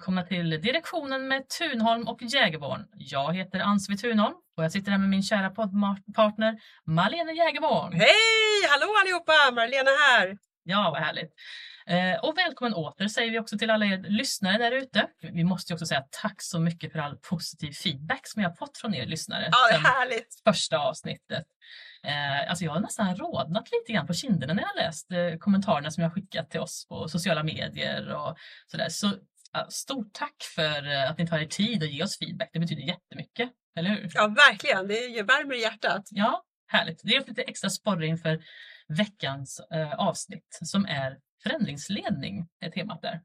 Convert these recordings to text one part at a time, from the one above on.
välkomna till direktionen med Tunholm och Jägerborn. Jag heter Ansvi Tunholm och jag sitter här med min kära poddpartner Malene Jägerborn. Hej! Hallå allihopa! Marlena här! Ja, vad härligt. Eh, och välkommen åter säger vi också till alla er lyssnare där ute. Vi måste också säga tack så mycket för all positiv feedback som jag har fått från er lyssnare. Ja, det är härligt. Första avsnittet. Eh, alltså jag har nästan rodnat lite grann på kinderna när jag läst eh, kommentarerna som jag skickat till oss på sociala medier och sådär. Så stort tack för att ni tar er tid att ge oss feedback. Det betyder jättemycket, eller hur? Ja, verkligen. Det värmer i hjärtat. Ja, härligt. Det är lite extra sporre inför veckans avsnitt som är förändringsledning är temat där.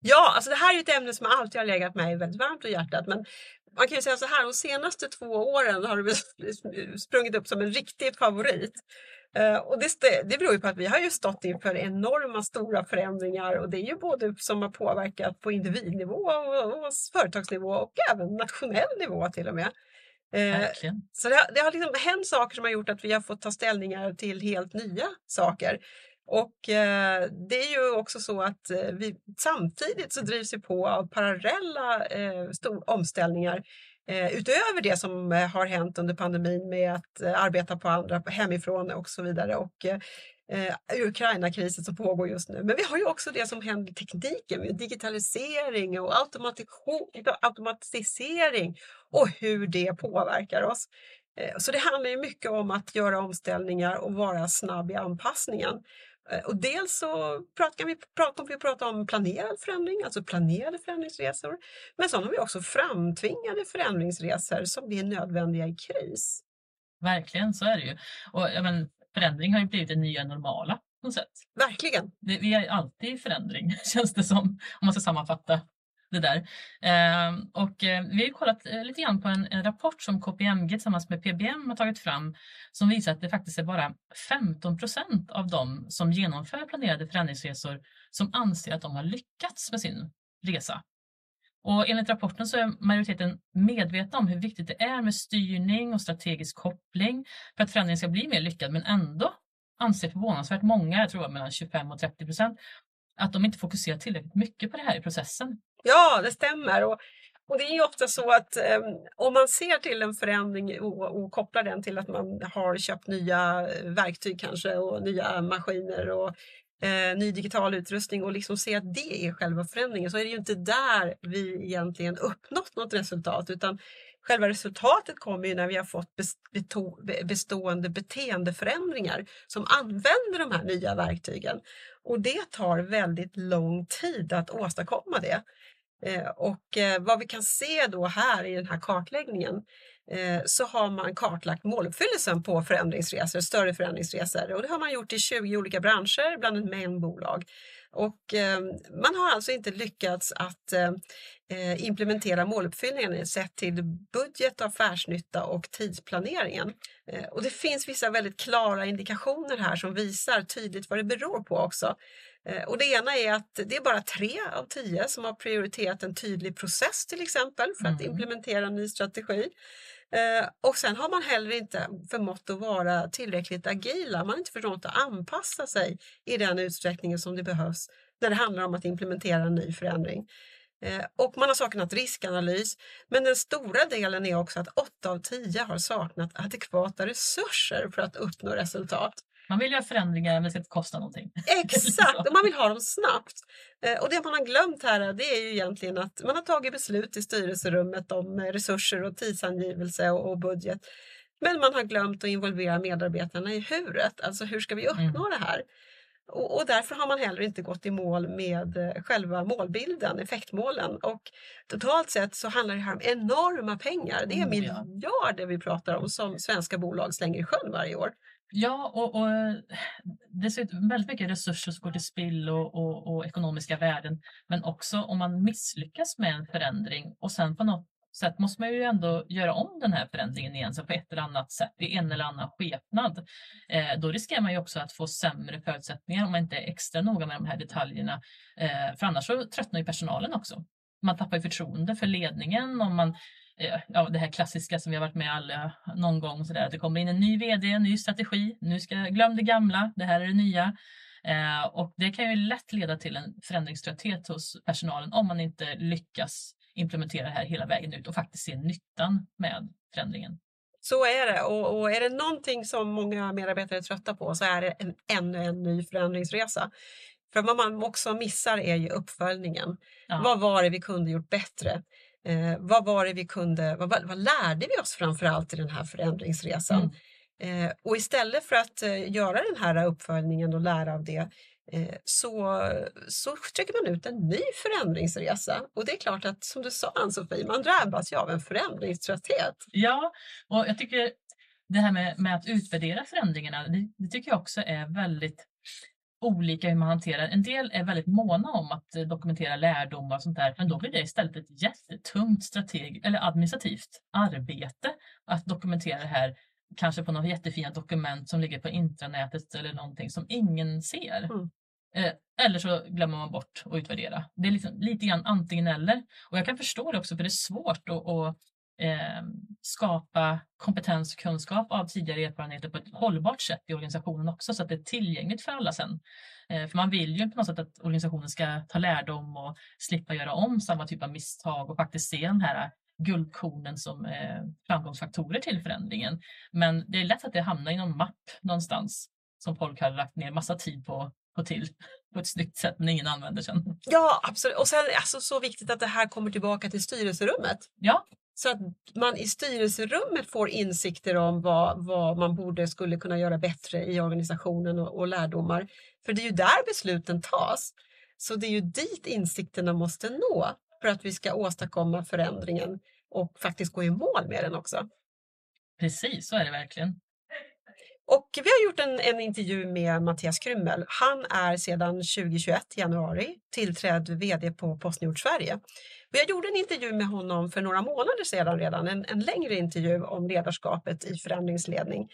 Ja, alltså det här är ett ämne som alltid har legat mig väldigt varmt om hjärtat. Men man kan ju säga så här, de senaste två åren har det sprungit upp som en riktig favorit. Uh, och det, det beror ju på att vi har ju stått inför enorma stora förändringar och det är ju både som har påverkat på individnivå och, och företagsnivå och även nationell nivå till och med. Uh, så det, det har liksom hänt saker som har gjort att vi har fått ta ställningar till helt nya saker. Och eh, det är ju också så att eh, vi samtidigt så drivs vi på av parallella eh, omställningar eh, Eh, utöver det som eh, har hänt under pandemin med att eh, arbeta på andra hemifrån och så vidare. Och, eh, Ukraina-krisen som pågår just nu. Men vi har ju också det som händer i tekniken, med digitalisering och automatisering och hur det påverkar oss. Eh, så det handlar ju mycket om att göra omställningar och vara snabb i anpassningen. Eh, och dels så pratar vi, kommer vi prata om planerad förändring, alltså planerade förändringsresor. Men sen har vi också framtvingade förändringsresor som blir nödvändiga i kris. Verkligen, så är det ju. Och ja, men, förändring har ju blivit det nya normala på något sätt. Verkligen. Det, vi är alltid i förändring, känns det som, om man ska sammanfatta det där. Eh, och eh, vi har kollat eh, lite grann på en, en, rapport som KPMG tillsammans med PBM har tagit fram som visar att det faktiskt är bara 15 procent av dem som genomför planerade förändringsresor som anser att de har lyckats med sin resa. Och enligt rapporten så är majoriteten medvetna om hur viktigt det är med styrning och strategisk koppling för att förändringen ska bli mer lyckad, men ändå anser förvånansvärt många, jag tror mellan 25 och 30 procent, att de inte fokuserar tillräckligt mycket på det här i processen. Ja, det stämmer. Och, och det är ju ofta så att eh, om man ser till en förändring och, och, kopplar den till att man har köpt nya eh, verktyg kanske och nya maskiner och eh, ny digital utrustning och liksom ser att det är själva förändringen så är det ju inte där vi egentligen uppnått något resultat utan Själva resultatet kommer ju när vi har fått bestående beteendeförändringar som använder de här nya verktygen. Och det tar väldigt lång tid att åstadkomma det. Eh, och eh, vad vi kan se då här i den här kartläggningen eh, så har man kartlagt måluppfyllelsen på förändringsresor, större förändringsresor och det har man gjort i 20 olika branscher bland en mängd bolag. Och ehm, man har alltså inte lyckats att implementera måluppfyllningen sett till budget, affärsnytta och tidsplaneringen. Och det finns vissa väldigt klara indikationer här som visar tydligt vad det beror på också. Eh, och det ena är att det är bara tre av tio som har prioriterat en tydlig process till exempel för att mm. implementera en ny strategi. Eh, och sen har man heller inte förmått att vara tillräckligt agila. Man har inte förmått att anpassa sig i den utsträckningen som det behövs när det handlar om att implementera en ny förändring. Eh, och man har saknat riskanalys. Men den stora delen är också att 8 av 10 har saknat adekvata resurser för att uppnå resultat. Man vill göra förändringar men det ska inte kosta någonting. Exakt, och man vill ha dem snabbt. Eh, och det man har glömt här det är ju egentligen att man har tagit beslut i styrelserummet om resurser och tidsangivelse och budget. Men man har glömt att involvera medarbetarna i huret, alltså hur ska vi uppnå mm. det här? Och, därför har man heller inte gått i mål med eh, själva målbilden, effektmålen. Och totalt sett så handlar det här om enorma pengar. Det är mm, miljarder vi pratar om som svenska bolag slänger i sjön varje år. Ja, och, och eh, det är väldigt mycket resurser som går till spill och, och, och, ekonomiska värden. Men också om man misslyckas med en förändring och sen på något sätt måste man ju ändå göra om den här förändringen igen, så på ett eller annat sätt, i en eller annan skepnad. Eh, då riskerar man ju också att få sämre förutsättningar om man inte är extra noga med de här detaljerna. Eh, för annars så tröttnar ju personalen också. Man tappar ju förtroende för ledningen om man ja, det här klassiska som vi har varit med alla någon gång. Så där, att det kommer in en ny vd, en ny strategi. Nu ska glöm det gamla, det här är det nya. Eh, och det kan ju lätt leda till en förändringströtthet hos personalen om man inte lyckas implementera det här hela vägen ut och faktiskt se nyttan med förändringen. Så är det och, och, är det någonting som många medarbetare är trötta på så är det en, ännu en ny förändringsresa. För vad man också missar är ju uppföljningen. Ja. Vad var det vi kunde gjort bättre? Eh, vad var det vi kunde, vad, vad lärde vi oss framför allt i den här förändringsresan? Mm. Eh, och istället för att eh, göra den här uppföljningen och lära av det eh, så, så sträcker man ut en ny förändringsresa. Och det är klart att som du sa Ann-Sofie, man drabbas ju av en förändringströtthet. Ja, och jag tycker det här med, med att utvärdera förändringarna, det, det tycker jag också är väldigt olika hur man hanterar. En del är väldigt måna om att eh, dokumentera lärdomar och sånt där, men då blir det istället ett jättetungt strateg eller administrativt arbete att dokumentera det här kanske på några jättefina dokument som ligger på intranätet eller någonting som ingen ser. Mm. Eh, eller så glömmer man bort att utvärdera. Det är liksom lite grann antingen eller. Och jag kan förstå det också för det är svårt att, att eh, skapa kompetens och kunskap av tidigare erfarenheter på ett hållbart sätt i organisationen också så att det är tillgängligt för alla sen. Eh, för man vill ju på något sätt att organisationen ska ta lärdom och slippa göra om samma typ av misstag och faktiskt se den här guldkornen som eh, framgångsfaktorer till förändringen. Men det är lätt att det hamnar i någon mapp någonstans som folk har lagt ner massa tid på på till på ett snyggt sätt men ingen använder sen. Ja absolut och sen alltså, så viktigt att det här kommer tillbaka till styrelserummet. Ja. Så att man i styrelserummet får insikter om vad, vad man borde skulle kunna göra bättre i organisationen och, och lärdomar. För det är ju där besluten tas. Så det är ju dit insikterna måste nå för att vi ska åstadkomma förändringen och faktiskt gå i mål med den också. Precis, så är det verkligen. Och vi har gjort en, en intervju med Mattias Krymmel. Han är sedan 2021, januari, tillträdd VD på Postnord Sverige. Jag gjorde en intervju med honom för några månader sedan redan, en, en längre intervju om ledarskapet i förändringsledning.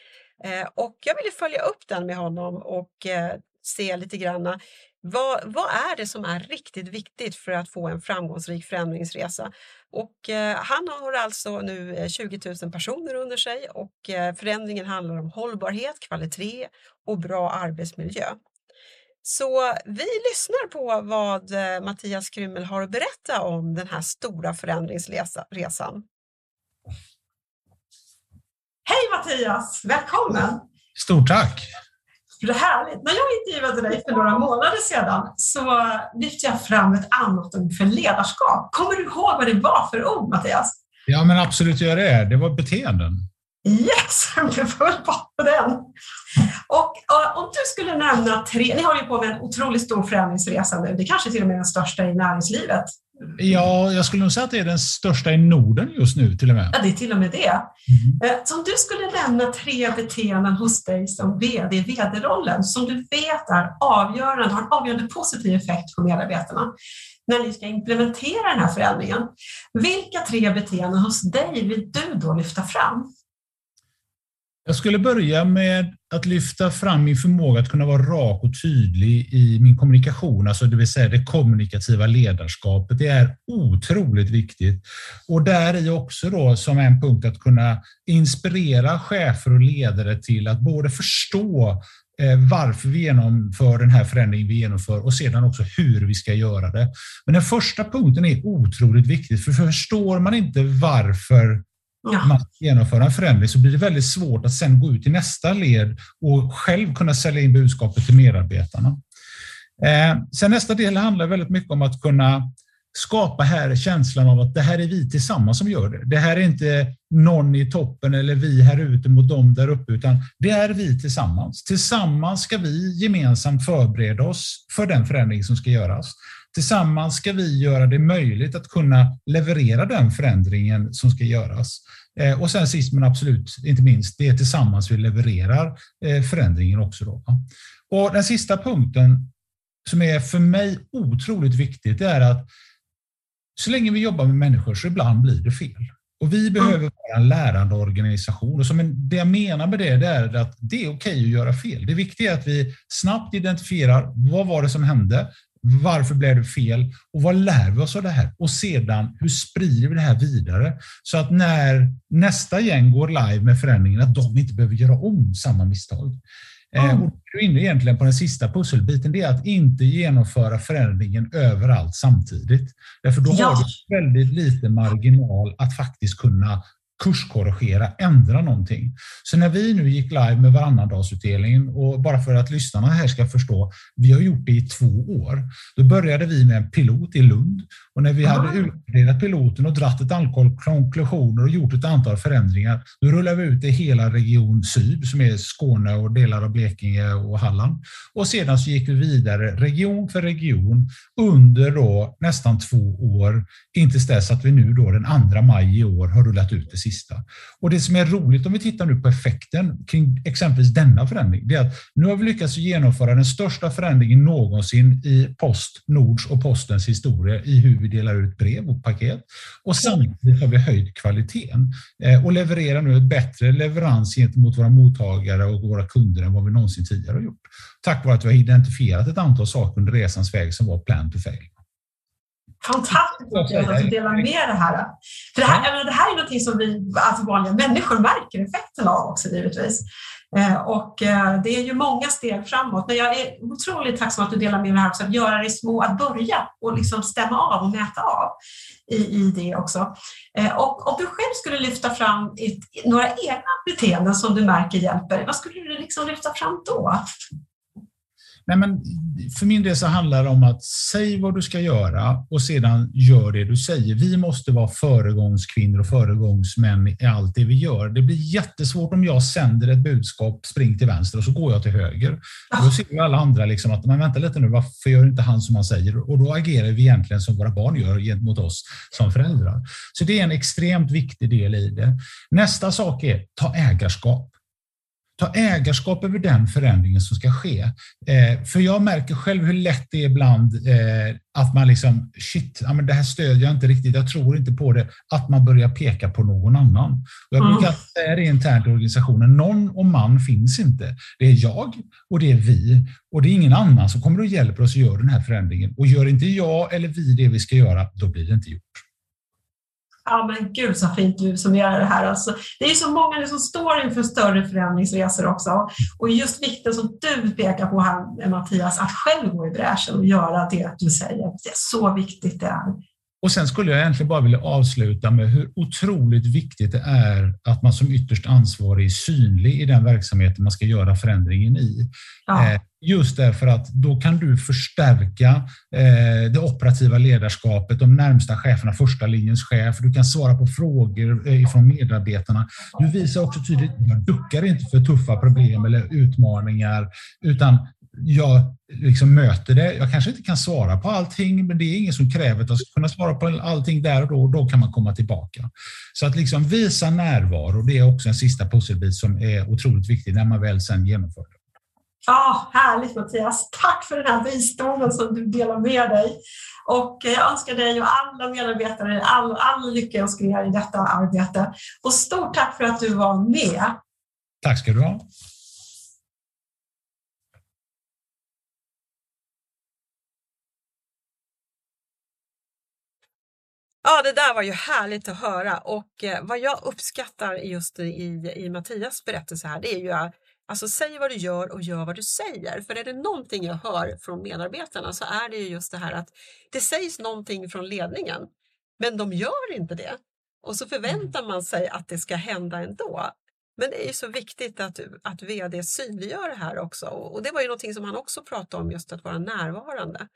Eh, och jag ville följa upp den med honom och eh, se lite grann vad, vad är det som är riktigt viktigt för att få en framgångsrik förändringsresa? Och eh, han har alltså nu 20 eh, 000 personer under sig och eh, förändringen handlar om hållbarhet, kvalitet och bra arbetsmiljö. Så vi lyssnar på vad eh, Mattias Krymmel har att berätta om den här stora förändringsresan. Hej Mattias, välkommen! Stort tack! Det är härligt. När jag intervjuade dig för några månader sedan så lyfte jag fram ett annat ord för ledarskap. Kommer du ihåg vad det var för ord, Mattias? Ja, men absolut gör det. Det var beteenden. Yes, jag full på den. Och om du skulle nämna tre, ni har ju på med en otroligt stor förändringsresa nu, det kanske till och med är den största i näringslivet. Ja, jag skulle nog säga att det är den största i Norden just nu till och med. Ja, det är till och med det. Mm. Så om du skulle nämna tre beteenden hos dig som VD i VD-rollen som du vet är avgörande, har en avgörande positiv effekt på medarbetarna när ni ska implementera den här förändringen. Vilka tre beteenden hos dig vill du då lyfta fram? Jag skulle börja med att lyfta fram min förmåga att kunna vara rak och tydlig i min kommunikation, alltså det vill säga det kommunikativa ledarskapet. Det är otroligt viktigt. Och där är också då som en punkt att kunna inspirera chefer och ledare till att både förstå eh, varför vi genomför den här förändringen vi genomför och sedan också hur vi ska göra det. Men den första punkten är otroligt viktig, för förstår man inte varför ja. man genomför en förändring så blir det väldigt svårt att sen gå ut i nästa led och själv kunna sälja in budskapet till medarbetarna. Eh, sen nästa del handlar väldigt mycket om att kunna skapa här känslan av att det här är vi tillsammans som gör det. Det här är inte någon i toppen eller vi här ute mot dem där uppe, utan det är vi tillsammans. Tillsammans ska vi gemensamt förbereda oss för den förändring som ska göras. Tillsammans ska vi göra det möjligt att kunna leverera den förändringen som ska göras. Eh, och sen sist men absolut inte minst, det är tillsammans vi levererar eh, förändringen också. Då. Och den sista punkten som är för mig otroligt viktigt, är att så länge vi jobbar med människor så ibland blir det fel. Och vi behöver vara en lärande organisation. Och som en, det jag menar med det, det är att det är okej att göra fel. Det viktiga är att vi snabbt identifierar vad var det som hände? Varför blev det fel? Och vad lär vi oss av det här? Och sedan, hur sprider vi det här vidare? Så att när nästa gäng går live med förändringen, att de inte behöver göra om samma misstag. Mm. Och du är inne egentligen på den sista pusselbiten, det är att inte genomföra förändringen överallt samtidigt. Därför då ja. har du väldigt lite marginal att faktiskt kunna kurskorrigera, ändra någonting. Så när vi nu gick live med varannandagsutdelningen och bara för att lyssnarna här ska förstå, vi har gjort det i två år. Då började vi med en pilot i Lund och när vi hade utvärderat piloten och dratt ett antal konklusioner och gjort ett antal förändringar, då rullade vi ut det i hela region syd som är Skåne och delar av Blekinge och Halland. Och sedan så gick vi vidare region för region under då nästan två år, inte dess att vi nu då den 2 maj i år har rullat ut det sista. Och det som är roligt om vi tittar nu på effekten kring exempelvis denna förändring, det är att nu har vi lyckats genomföra den största förändringen någonsin i Postnords och Postens historia i hur vi delar ut brev och paket. Och samtidigt har vi höjt kvaliteten eh, och levererar nu ett bättre leverans gentemot våra mottagare och våra kunder än vad vi någonsin tidigare har gjort. Tack vare att vi har identifierat ett antal saker under resans väg som var plan to fail. Fantastiskt att du delar med det här. För det här, ja. det här är något som vi alltså vanliga människor märker effekten av också givetvis. Eh, och eh, det är ju många steg framåt. Men jag är otroligt tacksam att du delar med dig det här också, att göra det små, att börja och liksom stämma av och mäta av i, i det också. Eh, och om du själv skulle lyfta fram några egna beteenden som du märker hjälper, vad skulle du liksom lyfta fram då? Nej, men för min del så handlar det om att säg vad du ska göra och sedan gör det du säger. Vi måste vara föregångskvinnor och föregångsmän i allt det vi gör. Det blir jättesvårt om jag sänder ett budskap, spring till vänster och så går jag till höger. då ser ju alla andra liksom att, men vänta lite nu, varför gör inte han som han säger? Och då agerar vi egentligen som våra barn gör gentemot oss som föräldrar. Så det är en extremt viktig del i det. Nästa sak är ta ägarskap ta ägarskap över den förändringen som ska ske. Eh, för jag märker själv hur lätt det är ibland eh, att man liksom, shit, ja, men det här stödjer jag inte riktigt, jag tror inte på det, att man börjar peka på någon annan. Och jag brukar säga det internt i organisationen, någon och man finns inte. Det är jag och det är vi och det är ingen annan som kommer och hjälper oss att göra den här förändringen. Och gör inte jag eller vi det vi ska göra, då blir det inte gjort. Ja men gud så fint du som gör det här. Alltså, det är så många nu som står inför större förändringsresor också. Och just vikten som du pekar på här Mattias, att själv gå i bräschen och göra det du säger. Det är så viktigt det är. Och sen skulle jag egentligen bara vilja avsluta med hur otroligt viktigt det är att man som ytterst ansvarig är synlig i den verksamheten man ska göra förändringen i. Ja. Eh, just därför att då kan du förstärka eh, det operativa ledarskapet, de närmsta cheferna, första linjens chef. Du kan svara på frågor eh, från medarbetarna. Du visar också tydligt, jag duckar inte för tuffa problem eller utmaningar, utan jag liksom möter det. Jag kanske inte kan svara på allting, men det är ingen som kräver att jag ska kunna svara på allting där och då. Och då kan man komma tillbaka. Så att liksom visa närvaro, det är också en sista pusselbit som är otroligt viktig när man väl sen genomför det. Ja, härligt Mattias. Tack för den här visdomen som du delar med dig. Och jag önskar dig och alla medarbetare all, all lycka och skrev i detta arbete. Och stort tack för att du var med. Tack ska du ha. Ja, det där var ju härligt att höra och eh, vad jag uppskattar just i, i Mattias berättelse här, det är ju alltså säg vad du gör och gör vad du säger. För är det någonting jag hör från medarbetarna så är det ju just det här att det sägs någonting från ledningen, men de gör inte det. Och så förväntar man sig att det ska hända ändå. Men det är ju så viktigt att, att vd synliggör det här också och det var ju någonting som han också pratade om, just att vara närvarande.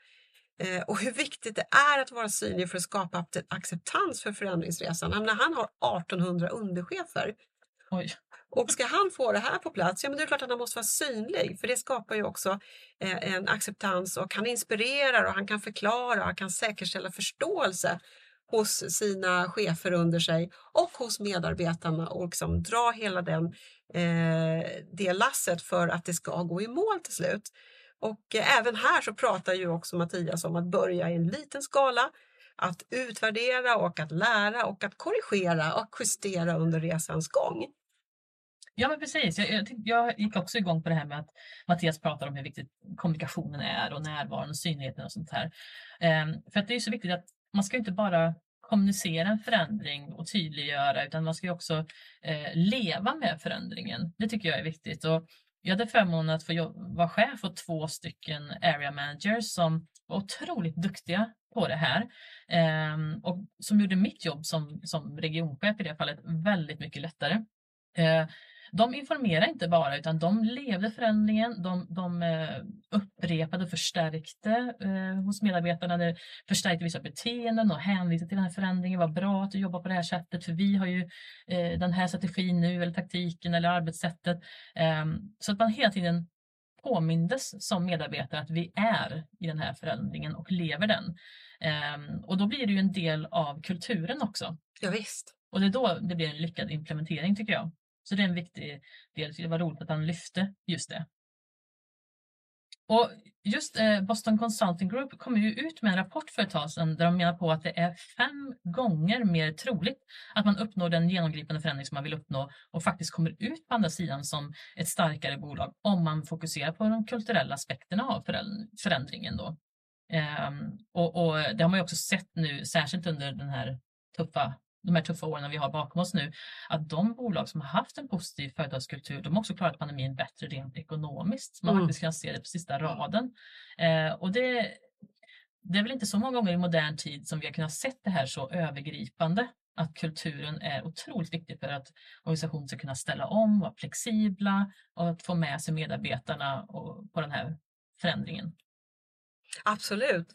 Eh, och hur viktigt det är att vara synlig för att skapa acceptans för förändringsresan. Han har 1800 underchefer. Oj. Och ska han få det här på plats, ja men det är klart att han måste vara synlig för det skapar ju också eh, en acceptans och han inspirerar och han kan förklara och han kan säkerställa förståelse hos sina chefer under sig och hos medarbetarna och liksom dra hela den, eh, det lasset för att det ska gå i mål till slut. Och eh, även här så pratar ju också Mattias om att börja i en liten skala, att utvärdera och att lära och att korrigera och justera under resans gång. Ja men precis, jag, jag, jag, gick också igång på det här med att Mattias pratar om hur viktigt kommunikationen är och närvaron och synligheten och sånt här. Ehm, för att det är så viktigt att man ska inte bara kommunicera en förändring och tydliggöra utan man ska också eh, leva med förändringen. Det tycker jag är viktigt. Och jag hade förmånen att få vara chef åt två stycken area managers som var otroligt duktiga på det här eh, och som gjorde mitt jobb som, som regionchef i det fallet väldigt mycket lättare. Eh, de informerade inte bara utan de levde förändringen, de, de eh, upprepade och förstärkte eh, hos medarbetarna, det förstärkte vissa beteenden och hänvisade till den här förändringen, vad bra att du jobbar på det här sättet för vi har ju eh, den här strategin nu eller taktiken eller arbetssättet. Ehm, så att man hela tiden påmindes som medarbetare att vi är i den här förändringen och lever den. Ehm, och då blir det ju en del av kulturen också. Ja, visst. Och det är då det blir en lyckad implementering tycker jag. Så det är en viktig del. Det var roligt att han lyfte just det. Och just eh, Boston Consulting Group kom ju ut med en rapport för ett tag sedan där de menar på att det är fem gånger mer troligt att man uppnår den genomgripande förändring som man vill uppnå och faktiskt kommer ut på andra sidan som ett starkare bolag om man fokuserar på de kulturella aspekterna av förändringen. Då. Ehm, och, och det har man ju också sett nu, särskilt under den här tuffa de här tuffa åren vi har bakom oss nu, att de bolag som har haft en positiv företagskultur, de har också klarat pandemin bättre rent ekonomiskt. Man mm. faktiskt kan se det på sista raden. Eh, och det, det är väl inte så många gånger i modern tid som vi har kunnat se det här så övergripande att kulturen är otroligt viktig för att organisationen ska kunna ställa om, vara flexibla och att få med sig medarbetarna på den här förändringen. Absolut.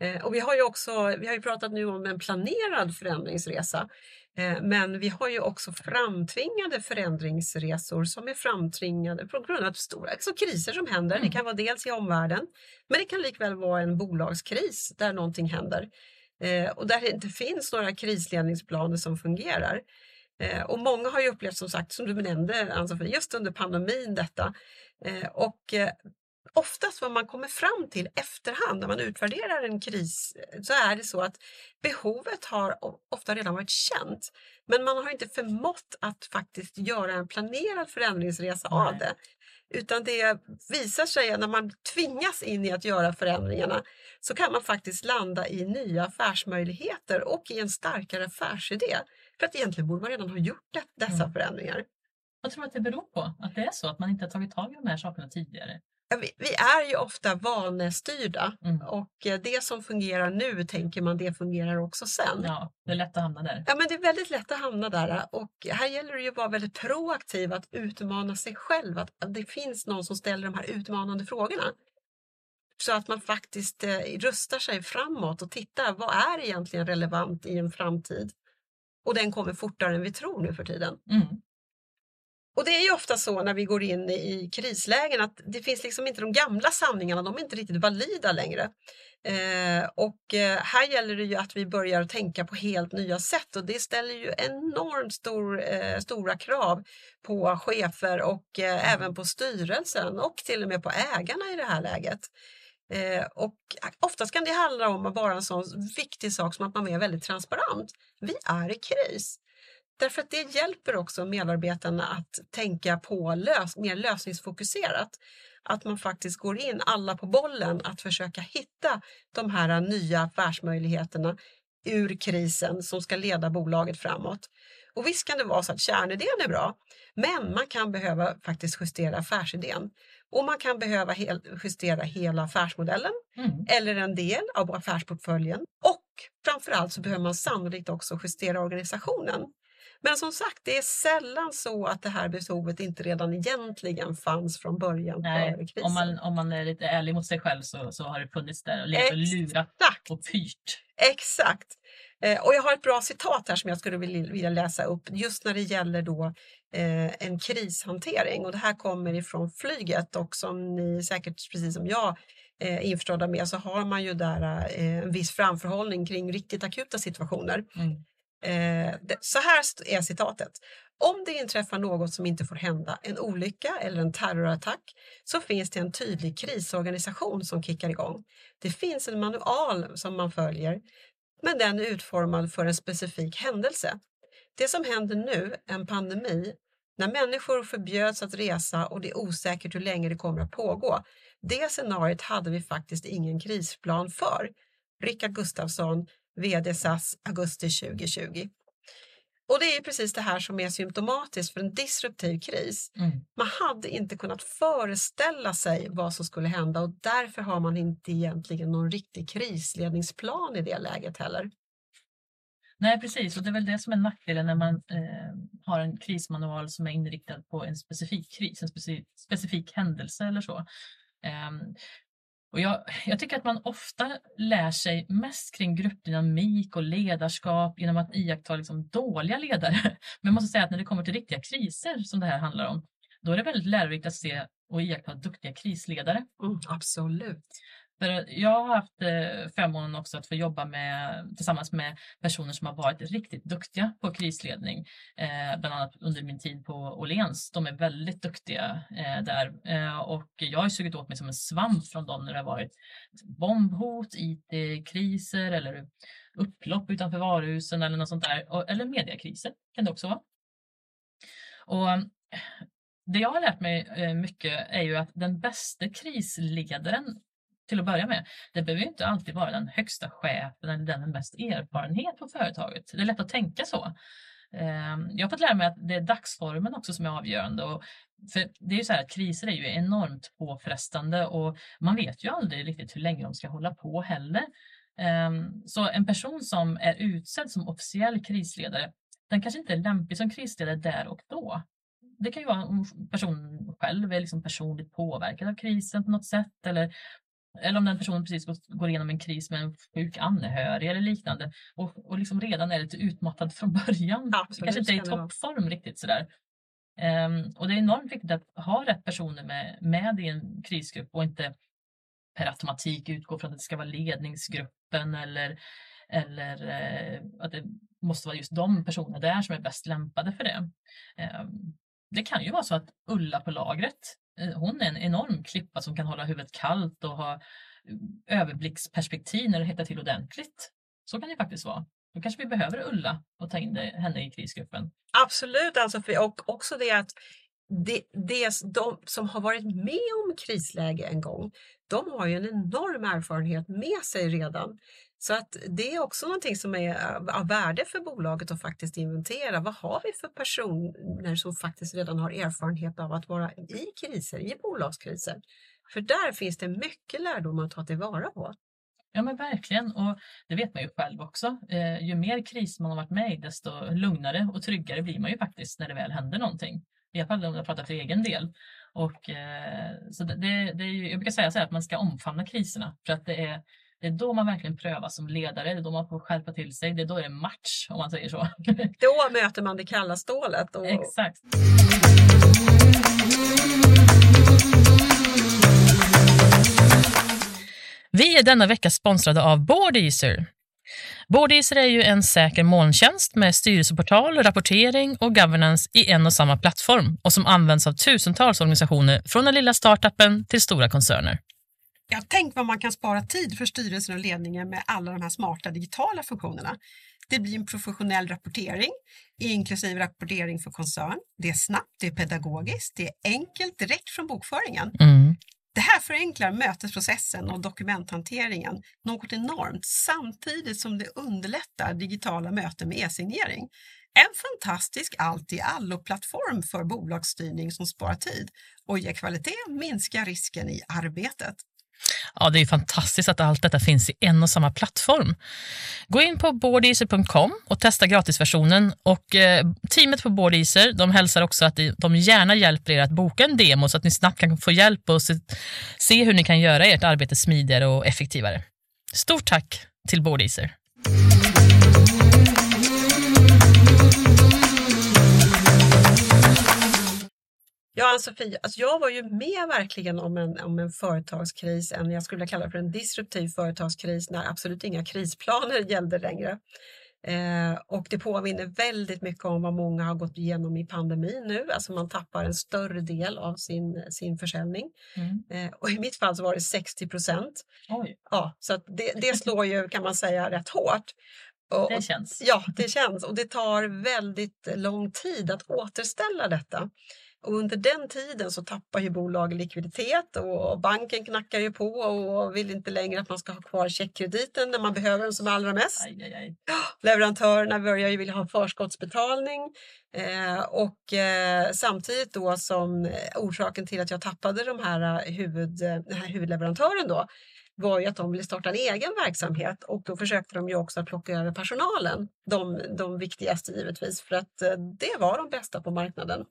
Eh, och vi har ju också, vi har ju pratat nu om en planerad förändringsresa, eh, men vi har ju också framtvingade förändringsresor som är framtvingade på grund av stora alltså kriser som händer. Mm. Det kan vara dels i omvärlden, men det kan likväl vara en bolagskris där någonting händer eh, och där det inte finns några krisledningsplaner som fungerar. Och många har ju upplevt som sagt, som du nämnde just under pandemin detta. Och oftast vad man kommer fram till efterhand när man utvärderar en kris så är det så att behovet har ofta redan varit känt. Men man har inte förmått att faktiskt göra en planerad förändringsresa Nej. av det. Utan det visar sig när man tvingas in i att göra förändringarna så kan man faktiskt landa i nya affärsmöjligheter och i en starkare affärsidé. För att egentligen borde man redan ha gjort dessa mm. förändringar. Vad tror du att det beror på? Att det är så? Att man inte har tagit tag i de här sakerna tidigare? Vi, vi, är ju ofta vanestyrda mm. och eh, det som fungerar nu tänker man det fungerar också sen. Ja, det är lätt att hamna där. Ja, men det är väldigt lätt att hamna där och här gäller det ju att vara väldigt proaktiv, att utmana sig själv, att det finns någon som ställer de här utmanande frågorna. Så att man faktiskt eh, rustar sig framåt och tittar, vad är egentligen relevant i en framtid? Och den kommer fortare än vi tror nu för tiden. Mm. Och det är ju ofta så när vi går in i krislägen att det finns liksom inte de gamla sanningarna, de är inte riktigt valida längre. Eh, och eh, här gäller det ju att vi börjar tänka på helt nya sätt och det ställer ju enormt stor, eh, stora krav på chefer och eh, även på styrelsen och till och med på ägarna i det här läget. Eh, och oftast kan det handla om bara en sån viktig sak som att man är väldigt transparent. Vi är i kris. Därför att det hjälper också medarbetarna att tänka på lös mer lösningsfokuserat. Att man faktiskt går in alla på bollen att försöka hitta de här nya affärsmöjligheterna ur krisen som ska leda bolaget framåt. Och visst kan det vara så att kärnidén är bra, men man kan behöva faktiskt justera affärsidén. Och man kan behöva hel justera hela affärsmodellen mm. eller en del av affärsportföljen. Och framförallt så behöver man sannolikt också justera organisationen. Men som sagt, det är sällan så att det här behovet inte redan egentligen fanns från början Nej. Om man, om man är lite ärlig mot sig själv så, så har det funnits där och legat och lurat och pyrt. Exakt. Eh, och jag har ett bra citat här som jag skulle vilja läsa upp just när det gäller då eh, en krishantering och det här kommer ifrån flyget och som ni säkert precis som jag är eh, införstådda med så har man ju där en viss framförhållning kring riktigt akuta situationer. Mm. Eh, så här är citatet. Om det inträffar något som inte får hända, en olycka eller en terrorattack, så finns det en tydlig krisorganisation som kickar igång. Det finns en manual som man följer, men den är utformad för en specifik händelse. Det som händer nu, en pandemi, när människor förbjöds att resa och det är osäkert hur länge det kommer att pågå. Det scenariot hade vi faktiskt ingen krisplan för. Rickard Gustafsson, VD SAS augusti 2020. Och det är precis det här som är symptomatiskt för en disruptiv kris. Mm. Man hade inte kunnat föreställa sig vad som skulle hända och därför har man inte egentligen någon riktig krisledningsplan i det läget heller. Nej, precis. Och det är väl det som är nackdelen när man eh, har en krismanual som är inriktad på en specifik kris, en specifik, specifik händelse eller så. Ehm, och jag, jag tycker att man ofta lär sig mest kring gruppdynamik och ledarskap genom att iaktta liksom dåliga ledare. Men jag måste säga att när det kommer till riktiga kriser som det här handlar om, då är det väldigt lärorikt att se och iaktta duktiga krisledare. Mm, absolut. För jag har haft eh, förmånen också att få jobba med, tillsammans med personer som har varit riktigt duktiga på krisledning. Eh, bland annat under min tid på Åhléns. De är väldigt duktiga eh, där eh, och jag har sugit åt mig som en svamp från dem när det har varit bombhot, IT-kriser eller upplopp utanför varuhusen eller något sånt där. Och, eller mediakriser kan det också vara. Och det jag har lärt mig eh, mycket är ju att den bästa krisledaren till att börja med. Det behöver inte alltid vara den högsta chefen eller den med mest erfarenhet på företaget. Det är lätt att tänka så. Ehm, jag har fått lära mig att det är dagsformen också som är avgörande. Och för det är ju så här att kriser är ju enormt påfrestande och man vet ju aldrig riktigt hur länge de ska hålla på heller. Ehm, så en person som är utsedd som officiell krisledare, den kanske inte är lämplig som krisledare där och då. Det kan ju vara om personen själv är liksom personligt påverkad av krisen på något sätt eller eller om den personen precis går igenom en kris med en sjuk anhörig eller liknande och, och liksom redan är lite utmattad från början. Absolut, kanske inte är i toppform riktigt sådär. Um, och det är enormt viktigt att ha rätt personer med, med i en krisgrupp och inte per automatik utgå från att det ska vara ledningsgruppen eller, eller uh, att det måste vara just de personerna där som är bäst lämpade för det. Um, det kan ju vara så att Ulla på lagret Eh, hon är en enorm klippa som kan hålla huvudet kallt och ha eh, överblicksperspektiv när det hettar till ordentligt. Så kan det faktiskt vara. Då kanske vi behöver Ulla och ta in henne i krisgruppen. Absolut, alltså för, och också det att det, det, de som har varit med om krisläge en gång, de har ju en enorm erfarenhet med sig redan. Så att det är också någonting som är av värde för bolaget att faktiskt inventera. Vad har vi för personer som faktiskt redan har erfarenhet av att vara i kriser, i bolagskriser? För där finns det mycket lärdom att ta tillvara på. Ja men verkligen och det vet man ju själv också. Eh, ju mer kris man har varit med i desto lugnare och tryggare blir man ju faktiskt när det väl händer någonting. I alla fall om jag pratar för egen del. Och, eh, så det, det, det är ju, jag brukar säga så här att man ska omfamna kriserna för att det är det är då man verkligen prövas som ledare, det är då man får skärpa till sig, det är då det är match om man säger så. Då möter man det kalla stålet. Och... Exakt. Vi är denna vecka sponsrade av Boardeaser. Boardeaser är ju en säker molntjänst med styrelseportal, rapportering och governance i en och samma plattform och som används av tusentals organisationer från den lilla startupen till stora koncerner. Ja, tänk vad man kan spara tid för styrelsen och ledningen med alla de här smarta digitala funktionerna. Det blir en professionell rapportering, inklusive rapportering för koncern. Det är snabbt, det är pedagogiskt, det är enkelt direkt från bokföringen. Mm. Det här förenklar mötesprocessen och dokumenthanteringen något enormt samtidigt som det underlättar digitala möten med e-signering. En fantastisk allt-i-allo-plattform för bolagsstyrning som sparar tid och ger kvalitet, minskar risken i arbetet. Ja, det är fantastiskt att allt detta finns i en och samma plattform. Gå in på boardeaser.com och testa gratisversionen. Och eh, teamet på Boardeaser de hälsar också att de gärna hjälper er att boka en demo så att ni snabbt kan få hjälp och se, se hur ni kan göra ert arbete smidigare och effektivare. Stort tack till Boardeaser. Ja, Ann-Sofie, alltså jag var ju med verkligen om en, om en företagskris, en, jag skulle kalla för en disruptiv företagskris när absolut inga krisplaner gällde längre. Eh, och det påminner väldigt mycket om vad många har gått igenom i pandemin nu, alltså man tappar en större del av sin, sin försäljning. Mm. Eh, och i mitt fall så var det 60 procent. Ja, så det, det slår ju kan man säga rätt hårt. Och, det känns. Ja, det känns och det tar väldigt lång tid att återställa detta. Och under den tiden så tappar ju bolaget likviditet och banken knackar ju på och vill inte längre att man ska ha kvar checkkrediten när man behöver den som allra mest. Aj, aj, aj. Leverantörerna börjar ju vilja ha förskottsbetalning eh, och eh, samtidigt då som eh, orsaken till att jag tappade de här huvud, den här huvudleverantören då var ju att de ville starta en egen verksamhet och då försökte de ju också att plocka över personalen, de, de viktigaste givetvis, för att det var de bästa på marknaden.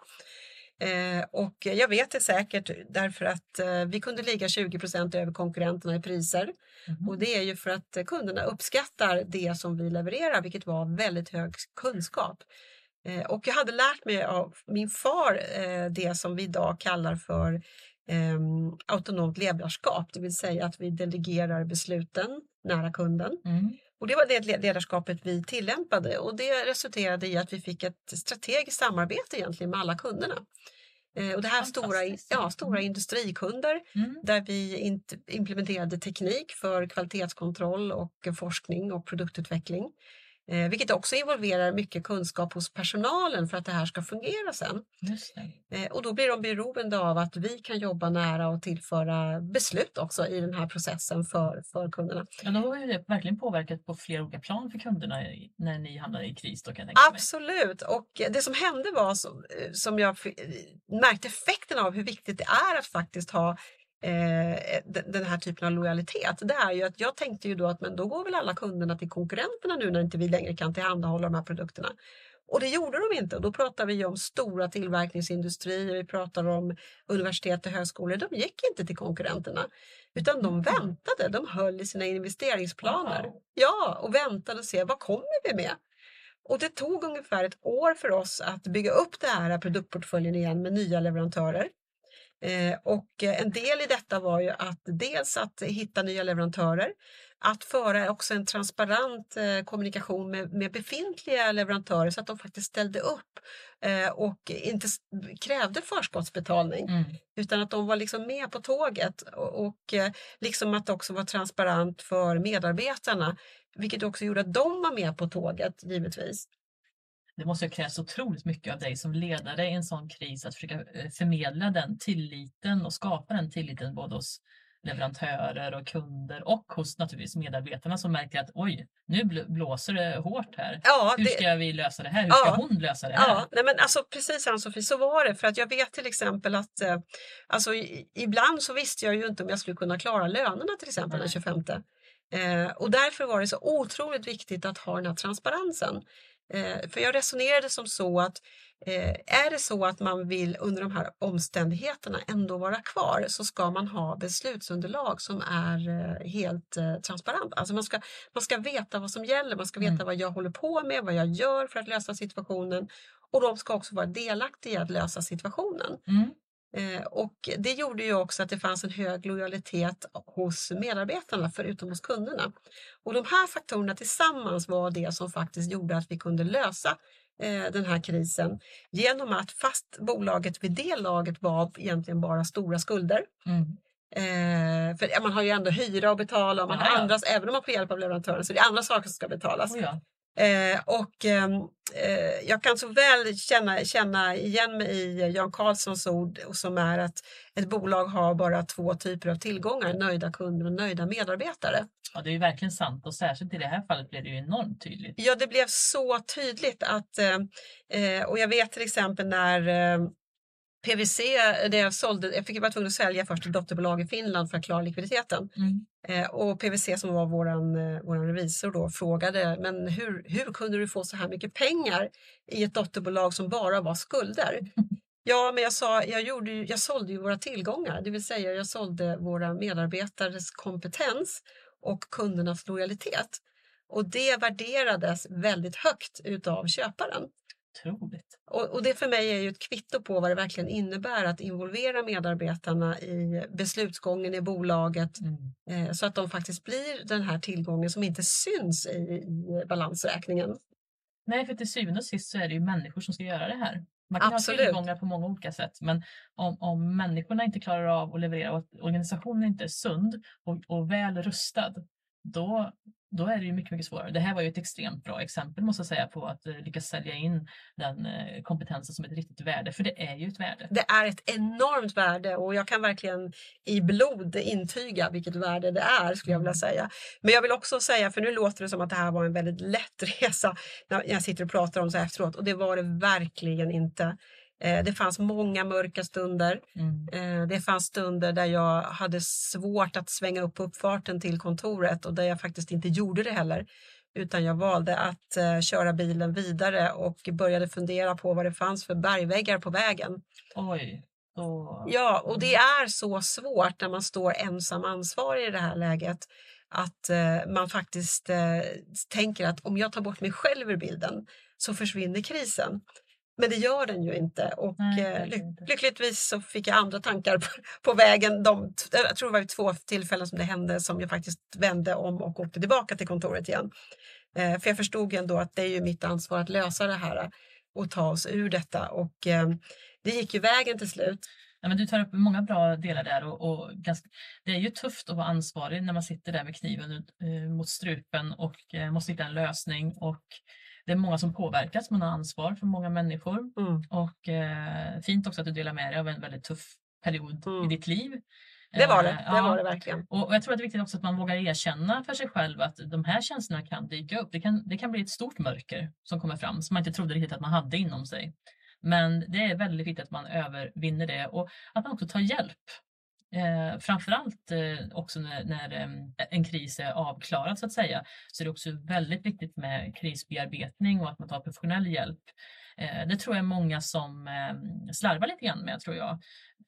Eh, och jag vet det säkert därför att eh, vi kunde ligga 20% över konkurrenterna i priser. Mm. Och det är ju för att kunderna uppskattar det som vi levererar, vilket var väldigt hög kunskap. Eh, och jag hade lärt mig av min far eh, det som vi idag kallar för ehm, autonomt ledarskap, det vill säga att vi delegerar besluten nära kunden. Mm. Och det var det ledarskapet vi tillämpade och det resulterade i att vi fick ett strategiskt samarbete egentligen med alla kunderna. Eh, och det här stora, ja, stora mm. industrikunder mm. där vi implementerade teknik för kvalitetskontroll och forskning och produktutveckling. Eh, vilket också involverar mycket kunskap hos personalen för att det här ska fungera sen. Eh, och då blir de beroende av att vi kan jobba nära och tillföra beslut också i den här processen för, för kunderna. Ja, då har ju det verkligen påverkat på flera olika plan för kunderna när ni hamnade i kris. Då, kan jag Absolut, och det som hände var som, eh, som jag märkte effekten av hur viktigt det är att faktiskt ha eh, den här typen av lojalitet. Det är ju att jag tänkte ju då att men då går väl alla kunderna till konkurrenterna nu när inte vi längre kan tillhandahålla de här produkterna. Och det gjorde de inte. Då pratar vi om stora tillverkningsindustrier, vi pratar om universitet och högskolor. De gick inte till konkurrenterna utan de väntade. De höll i sina investeringsplaner. Wow. Ja, och väntade och se vad kommer vi med? Och det tog ungefär ett år för oss att bygga upp det här produktportföljen igen med nya leverantörer. Eh, och en del i detta var ju att dels att hitta nya leverantörer, att föra också en transparent eh, kommunikation med, med befintliga leverantörer så att de faktiskt ställde upp eh, och inte krävde förskottsbetalning mm. utan att de var liksom med på tåget och, och liksom att det också var transparent för medarbetarna vilket också gjorde att de var med på tåget givetvis det måste krävas otroligt mycket av dig som ledare i en sån kris att försöka eh, förmedla den tilliten och skapa den tilliten både hos leverantörer och kunder och hos naturligtvis medarbetarna som märker att oj, nu blåser det hårt här. Ja, Hur ska vi lösa det här? Hur ska hon lösa det här? Ja, nej men alltså, precis Ann-Sofie, så var det. För att jag vet till exempel att eh, alltså, i, ibland så visste jag ju inte om jag skulle kunna klara lönerna till exempel den 25. Eh, och därför var det så otroligt viktigt att ha den här transparensen. Eh, för jag resonerade som så att eh, är det så att man vill under de här omständigheterna ändå vara kvar så ska man ha beslutsunderlag som är eh, helt eh, transparent. Alltså man ska, man ska veta vad som gäller, man ska veta mm. vad jag håller på med, vad jag gör för att lösa situationen och de ska också vara delaktiga i att lösa situationen. Mm. Eh, och det gjorde ju också att det fanns en hög lojalitet hos medarbetarna förutom hos kunderna. Och de här faktorerna tillsammans var det som faktiskt gjorde att vi kunde lösa eh, den här krisen genom att fast bolaget vid det laget var egentligen bara stora skulder. Mm. Eh, för man har ju ändå hyra att betala och man har andras, även om man får hjälp av leverantören så det är andra saker som ska betalas. Oh ja. Eh, och ehm, eh, jag kan så väl känna, känna igen mig i Jan Karlssons ord som är att ett bolag har bara två typer av tillgångar, nöjda kunder och nöjda medarbetare. Ja, det är ju verkligen sant och särskilt i det här fallet blev det ju enormt tydligt. Ja, det blev så tydligt att eh, eh och jag vet till exempel när eh, PVC, det jag sålde, jag fick vara tvungen att sälja först ett dotterbolag i Finland för att klara likviditeten. Mm. Eh, och PVC som var våran, eh, våran revisor då frågade, men hur, hur kunde du få så här mycket pengar i ett dotterbolag som bara var skulder? Ja, men jag sa, jag, gjorde, jag sålde ju våra tillgångar, det vill säga jag sålde våra medarbetares kompetens och kundernas lojalitet. Och det värderades väldigt högt utav köparen. Otroligt. Och, och, det för mig är ju ett kvitto på vad det verkligen innebär att involvera medarbetarna i beslutsgången i bolaget mm. eh, så att de faktiskt blir den här tillgången som inte syns i, i balansräkningen. Nej, för till syvende och sist så är det ju människor som ska göra det här. Man kan Absolut. ha tillgångar på många olika sätt, men om, om människorna inte klarar av att leverera och att organisationen inte är sund och, och väl rustad, då, då är det ju mycket, mycket svårare. Det här var ju ett extremt bra exempel måste jag säga på att eh, lyckas sälja in den eh, kompetensen som ett riktigt värde, för det är ju ett värde. Det är ett enormt värde och jag kan verkligen i blod intyga vilket värde det är skulle jag vilja säga. Men jag vill också säga, för nu låter det som att det här var en väldigt lätt resa när jag sitter och pratar om så här efteråt och det var det verkligen inte. Eh, det fanns många mörka stunder. Mm. Eh, det fanns stunder där jag hade svårt att svänga upp uppfarten till kontoret och där jag faktiskt inte gjorde det heller. Utan jag valde att eh, köra bilen vidare och började fundera på vad det fanns för bergväggar på vägen. Oj. Då... Ja, och det är så svårt när man står ensam ansvarig i det här läget att man faktiskt tänker att om jag tar bort mig själv ur bilden så försvinner krisen. Men det gör den ju inte och Nej, eh, gör inte. lyckligtvis så fick jag andra tankar på, på vägen. De, jag tror det var vid två tillfällen som det hände som jag faktiskt vände om och åkte tillbaka till kontoret igen. Eh, för jag förstod ändå att det är ju mitt ansvar att lösa det här och ta oss ur detta och eh, det gick ju vägen till slut. Ja, men du tar upp många bra delar där och, och ganska, det är ju tufft att vara ansvarig när man sitter där med kniven eh, mot strupen och eh, måste hitta en lösning och det är många som påverkas, man har ansvar för många människor Mm. och eh, fint också att du delar med dig av en väldigt tuff period Mm. i ditt liv. Det var det, Eh, det ja. var det verkligen. Och och jag tror att det är viktigt också att man vågar erkänna för sig själv att de här känslorna kan dyka upp. Det kan, det kan bli ett stort mörker som kommer fram som man inte trodde riktigt att man hade inom sig. Men det är väldigt viktigt att man övervinner det och att man också tar hjälp. Eh, framförallt eh, också när, när eh, en kris är avklarad så att säga så är det också väldigt viktigt med krisbearbetning och att man tar professionell hjälp. Eh, det tror jag är många som eh, slarvar lite grann med tror jag.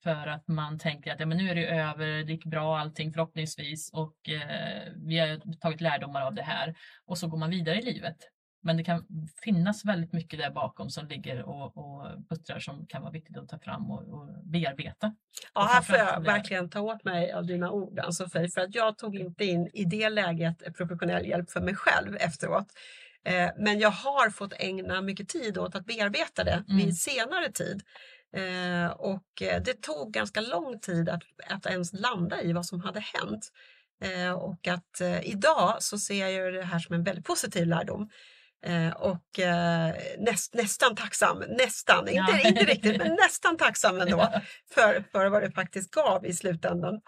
För att man tänker att ja, men nu är det över, det gick bra allting förhoppningsvis och eh, vi har tagit lärdomar av det här och så går man vidare i livet. Men det kan finnas väldigt mycket där bakom som ligger och, och puttrar som kan vara viktigt att ta fram och, och bearbeta. Ja, här får jag verkligen ta åt mig av dina ord, Ann-Sofie, för att jag tog inte in i det läget professionell hjälp för mig själv efteråt. Eh, Men jag har fått ägna mycket tid åt att bearbeta det Mm. vid senare tid. Eh, Och eh, det tog ganska lång tid att, att ens landa i vad som hade hänt. Eh, Och att idag så ser jag det här som en väldigt positiv lärdom. Eh, och eh, näst, nästan tacksam, nästan, Ja. inte, inte riktigt, men nästan tacksam ändå för, för vad det faktiskt gav i slutändan.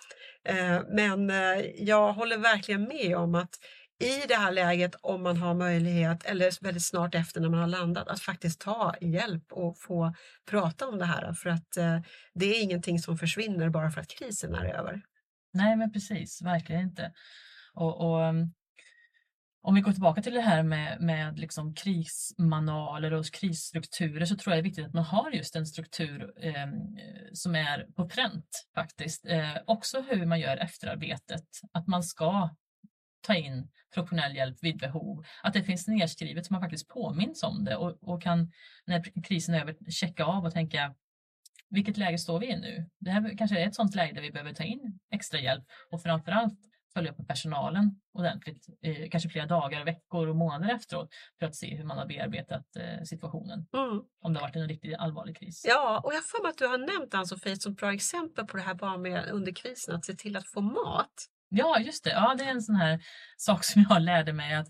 Eh, men jag håller verkligen med om att i det här läget, om man har möjlighet, eller väldigt snart efter när man har landat, att faktiskt ta hjälp och få prata om det här. För att det är ingenting som försvinner bara för att krisen är över. Nej, men precis, verkligen inte. Och, och um, om vi går tillbaka till det här med, med liksom krismanualer och krisstrukturer så tror jag det är viktigt att man har just en struktur eh, som är på pränt faktiskt. Eh, också hur man gör efterarbetet, att man ska ta in professionell hjälp vid behov. Att det finns nedskrivet så man faktiskt påminns om det och, och kan när krisen är över checka av och tänka vilket läge står vi i nu? Det här kanske är ett sådant läge där vi behöver ta in extra hjälp och framförallt följa upp med personalen ordentligt, eh, kanske flera dagar, veckor och månader efteråt för att se hur man har bearbetat eh, situationen. Mm. Om det har varit en riktigt allvarlig kris. Ja, och jag för mig att du har nämnt Ann-Sofie som bra exempel på det här bara med under krisen, att se till att få mat. Ja, just det. Ja, det är en sån här sak som jag lärde mig att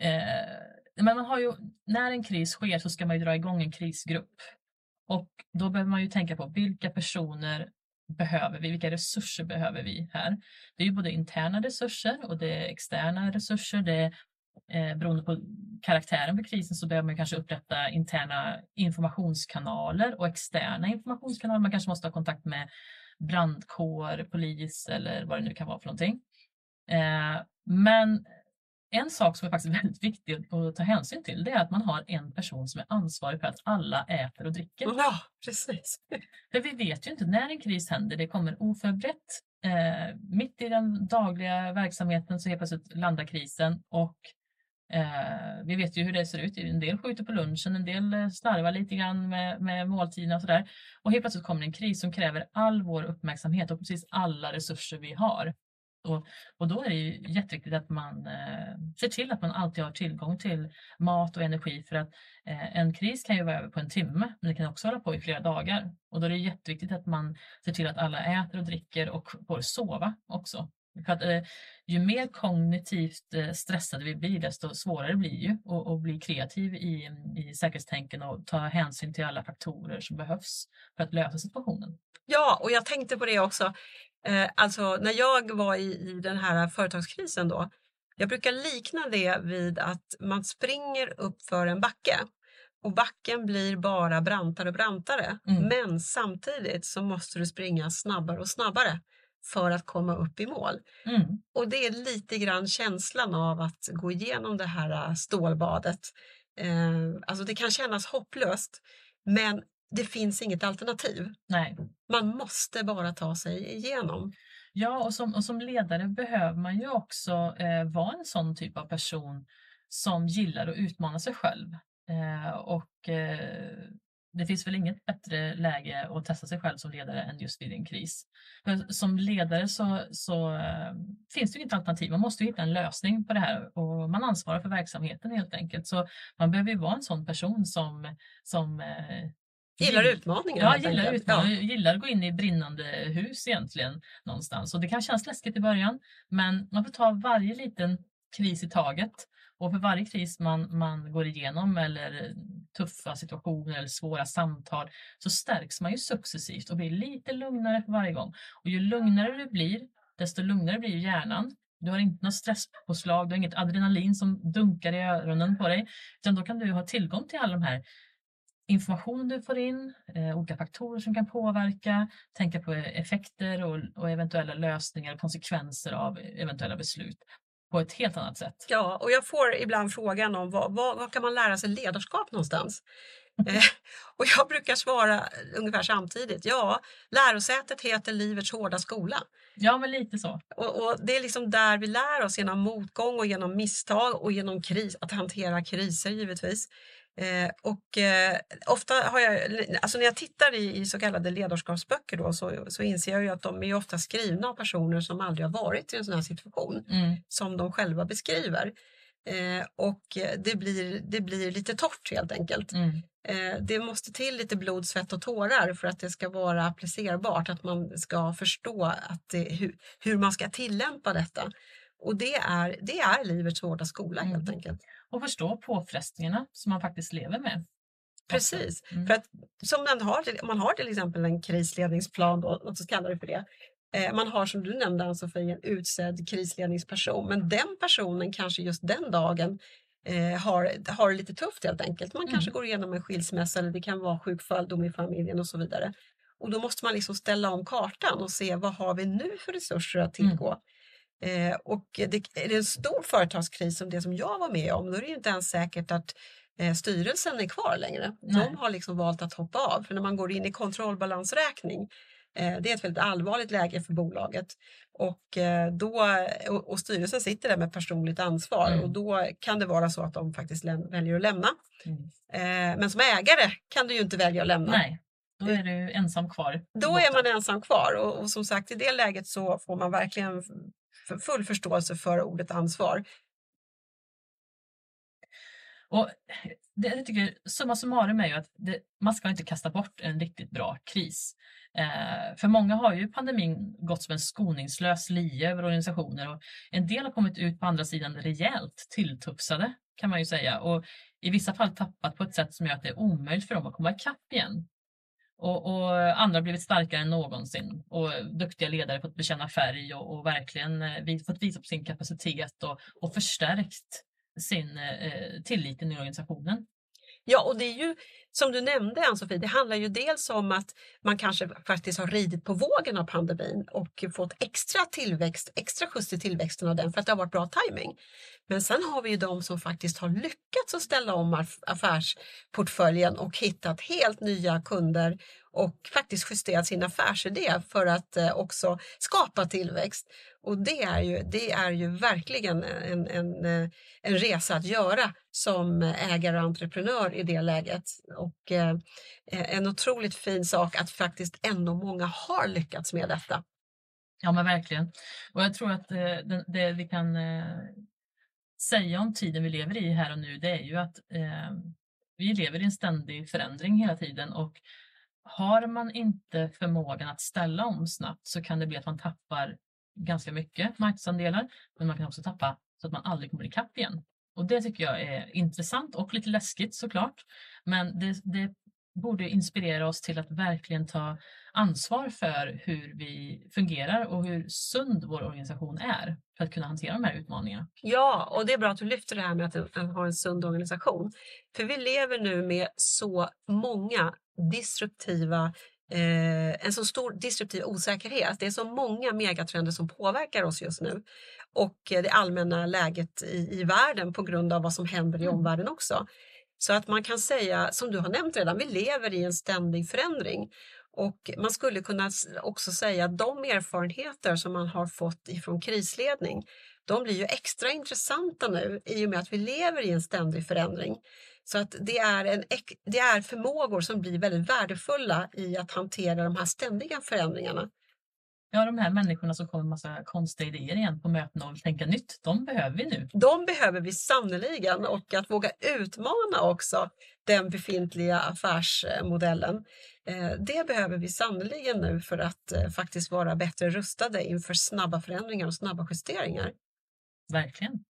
eh, men man har ju, när en kris sker så ska man ju dra igång en krisgrupp. Och då behöver man ju tänka på vilka personer behöver vi? Vilka resurser behöver vi här? Det är ju både interna resurser och det är externa resurser. Det är, eh, beroende på karaktären på krisen så behöver man kanske upprätta interna informationskanaler och externa informationskanaler. Man kanske måste ha kontakt med brandkår, polis eller vad det nu kan vara för någonting. Eh, men en sak som är faktiskt väldigt viktig att ta hänsyn till det är att man har en person som är ansvarig för att alla äter och dricker. Ja, precis. För vi vet ju inte när en kris händer. Det kommer oförberett. Eh, mitt i den dagliga verksamheten så helt plötsligt landar krisen och eh, vi vet ju hur det ser ut. En del skjuter på lunchen, en del eh, slarvar lite grann med, med måltiderna och sådär. Och helt plötsligt kommer en kris som kräver all vår uppmärksamhet och precis alla resurser vi har. Och, och då är det ju jätteviktigt att man eh, ser till att man alltid har tillgång till mat och energi för att eh, en kris kan ju vara över på en timme men det kan också hålla på i flera dagar. Och då är det jätteviktigt att man ser till att alla äter och dricker och får sova också. För att, eh, ju mer kognitivt eh, stressade vi blir, desto svårare blir ju att, att bli kreativ i, i säkerhetstänken och ta hänsyn till alla faktorer som behövs för att lösa situationen. Ja, och jag tänkte på det också. Eh, alltså när jag var i, i den här företagskrisen då. Jag brukar likna det vid att man springer upp för en backe och backen blir bara brantare och brantare. Mm. Men samtidigt så måste du springa snabbare och snabbare för att komma upp i mål. Mm. Och det är lite grann känslan av att gå igenom det här äh, stålbadet. Eh, alltså det kan kännas hopplöst, men det finns inget alternativ. Nej. Man måste bara ta sig igenom. Ja, och som, och som ledare behöver man ju också eh, vara en sån typ av person som gillar att utmana sig själv. Eh, och eh, det finns väl inget bättre läge att testa sig själv som ledare än just vid en kris. För som ledare så, så äh, finns det inget alternativ. Man måste hitta en lösning på det här och man ansvarar för verksamheten helt enkelt. Så man behöver ju vara en sån person som, som äh, Gillar utmaningar. Ja, gillar utmaningar. Ja. Gillar att gå in i brinnande hus egentligen någonstans. Och det kan kännas läskigt i början, men man får ta varje liten kris i taget. Och för varje kris man, man går igenom eller tuffa situationer eller svåra samtal så stärks man ju successivt och blir lite lugnare för varje gång. Och ju lugnare du blir, desto lugnare blir hjärnan. Du har inte något stresspåslag, du har inget adrenalin som dunkar i öronen på dig, utan då kan du ha tillgång till alla de här information du får in, eh, olika faktorer som kan påverka, tänka på effekter och, och eventuella lösningar och konsekvenser av eventuella beslut på ett helt annat sätt. Ja, och jag får ibland frågan om vad, vad, vad kan man lära sig ledarskap någonstans? eh, och jag brukar svara ungefär samtidigt. Ja, lärosätet heter Livets hårda skola. Ja, men lite så. Och, och, Det är liksom där vi lär oss genom motgång och genom misstag och genom kris, att hantera kriser givetvis. Eh, och eh, ofta har jag, alltså när jag tittar i, i så kallade ledarskapsböcker då, så, så inser jag ju att de är ofta skrivna av personer som aldrig har varit i en sån här situation mm. som de själva beskriver. Eh, och det blir, det blir lite torrt helt enkelt. Mm. Eh, det måste till lite blod, svett och tårar för att det ska vara applicerbart, att man ska förstå att det, hur, hur man ska tillämpa detta. Och det är, det är livets hårda skola helt mm. enkelt och förstå påfrestningarna som man faktiskt lever med. Precis, mm. för att som man har, man har till exempel en krisledningsplan, då, låt oss kalla det för det. Eh, man har som du nämnde Ann-Sofie en utsedd krisledningsperson men den personen kanske just den dagen eh, har, har det lite tufft helt enkelt. Man mm. kanske går igenom en skilsmässa eller det kan vara sjukfall i familjen och så vidare. Och då måste man liksom ställa om kartan och se vad har vi nu för resurser att mm. tillgå. Mm. Eh, och det, är det en stor företagskris som det som jag var med om, då är det inte ens säkert att eh, styrelsen är kvar längre. Nej. De har liksom valt att hoppa av. För när man går in i kontrollbalansräkning, eh, det är ett väldigt allvarligt läge för bolaget. Och, eh, då, och, styrelsen sitter där med personligt ansvar mm. och då kan det vara så att de faktiskt väljer att lämna. Mm. Eh, men som ägare kan du ju inte välja att lämna. Nej. Då är du ensam kvar. Då är man ensam kvar och, och, som sagt i det läget så får man verkligen full förståelse för ordet ansvar. Och det jag tycker, summa summarum är ju att det, man ska inte kasta bort en riktigt bra kris. Eh, för många har ju pandemin gått som en skoningslös lie över organisationer och en del har kommit ut på andra sidan rejält tilltufsade kan man ju säga och i vissa fall tappat på ett sätt som gör att det är omöjligt för dem att komma ikapp igen. Och, och, andra har blivit starkare än någonsin och duktiga ledare fått bekänna färg och, och verkligen eh, fått visa på sin kapacitet och, och förstärkt sin eh, tillit i organisationen. Ja, och det är ju som du nämnde Ann-Sofie, det handlar ju dels om att man kanske faktiskt har ridit på vågen av pandemin och fått extra tillväxt, extra skjuts i tillväxten av den för att det har varit bra timing. Men sen har vi ju de som faktiskt har lyckats att ställa om affärsportföljen och hittat helt nya kunder och faktiskt justerat sin affärsidé för att eh, också skapa tillväxt. Och det är ju, det är ju verkligen en, en, en eh, resa att göra som ägare och entreprenör i det läget. Och eh, en otroligt fin sak att faktiskt ändå många har lyckats med detta. Ja men verkligen. Och jag tror att eh, det, det, vi kan eh, säga om tiden vi lever i här och nu det är ju att eh, vi lever i en ständig förändring hela tiden och har man inte förmågan att ställa om snabbt så kan det bli att man tappar ganska mycket marknadsandelar, men man kan också tappa så att man aldrig kommer ikapp igen. Och det tycker jag är intressant och lite läskigt såklart. Men det, det borde inspirera oss till att verkligen ta ansvar för hur vi fungerar och hur sund vår organisation är för att kunna hantera de här utmaningarna. Ja, och det är bra att du lyfter det här med att ha en sund organisation. För vi lever nu med så många disruptiva eh, en så stor disruptiv osäkerhet. Det är så många megatrender som påverkar oss just nu och det allmänna läget i, i världen på grund av vad som händer i mm. omvärlden också. Så att man kan säga, som du har nämnt redan, vi lever i en ständig förändring. Och man skulle kunna också säga att de erfarenheter som man har fått ifrån krisledning, de blir ju extra intressanta nu i och med att vi lever i en ständig förändring. Så att det är, en, det är förmågor som blir väldigt värdefulla i att hantera de här ständiga förändringarna. Ja, de här människorna som kommer med massa konstiga idéer igen på möten och vill tänka nytt, de behöver vi nu. De behöver vi sannoliken och att våga utmana också den befintliga affärsmodellen. Eh, det behöver vi sannoliken nu för att eh, faktiskt vara bättre rustade inför snabba förändringar och snabba justeringar. Verkligen.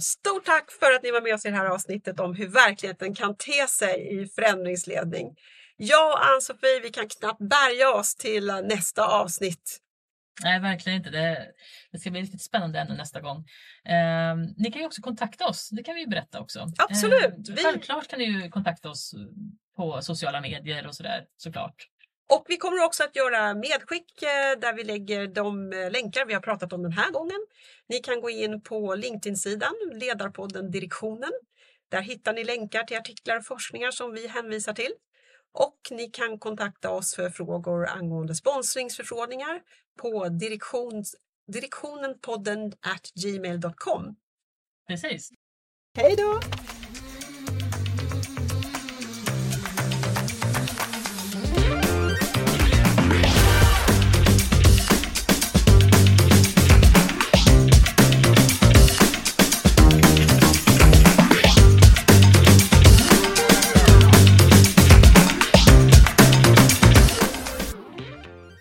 Stort tack för att ni var med oss i det här avsnittet om hur verkligheten kan te sig i förändringsledning. Jag och Ann-Sofie, vi kan knappt bärga oss till nästa avsnitt. Nej, verkligen inte. Det, det ska bli riktigt spännande ännu nästa gång. Eh, ni kan ju också kontakta oss, det kan vi berätta också. Absolut. Eh, självklart kan ni ju kontakta oss på sociala medier och sådär såklart. Och vi kommer också att göra medskick eh, där vi lägger de eh, länkar vi har pratat om den här gången. Ni kan gå in på LinkedIn-sidan, Ledarpodden Direktionen. Där hittar ni länkar till artiklar och forskningar som vi hänvisar till. Och ni kan kontakta oss för frågor angående sponsringsförfrågningar på direktionenpodden at gmail.com. Precis. Hej då!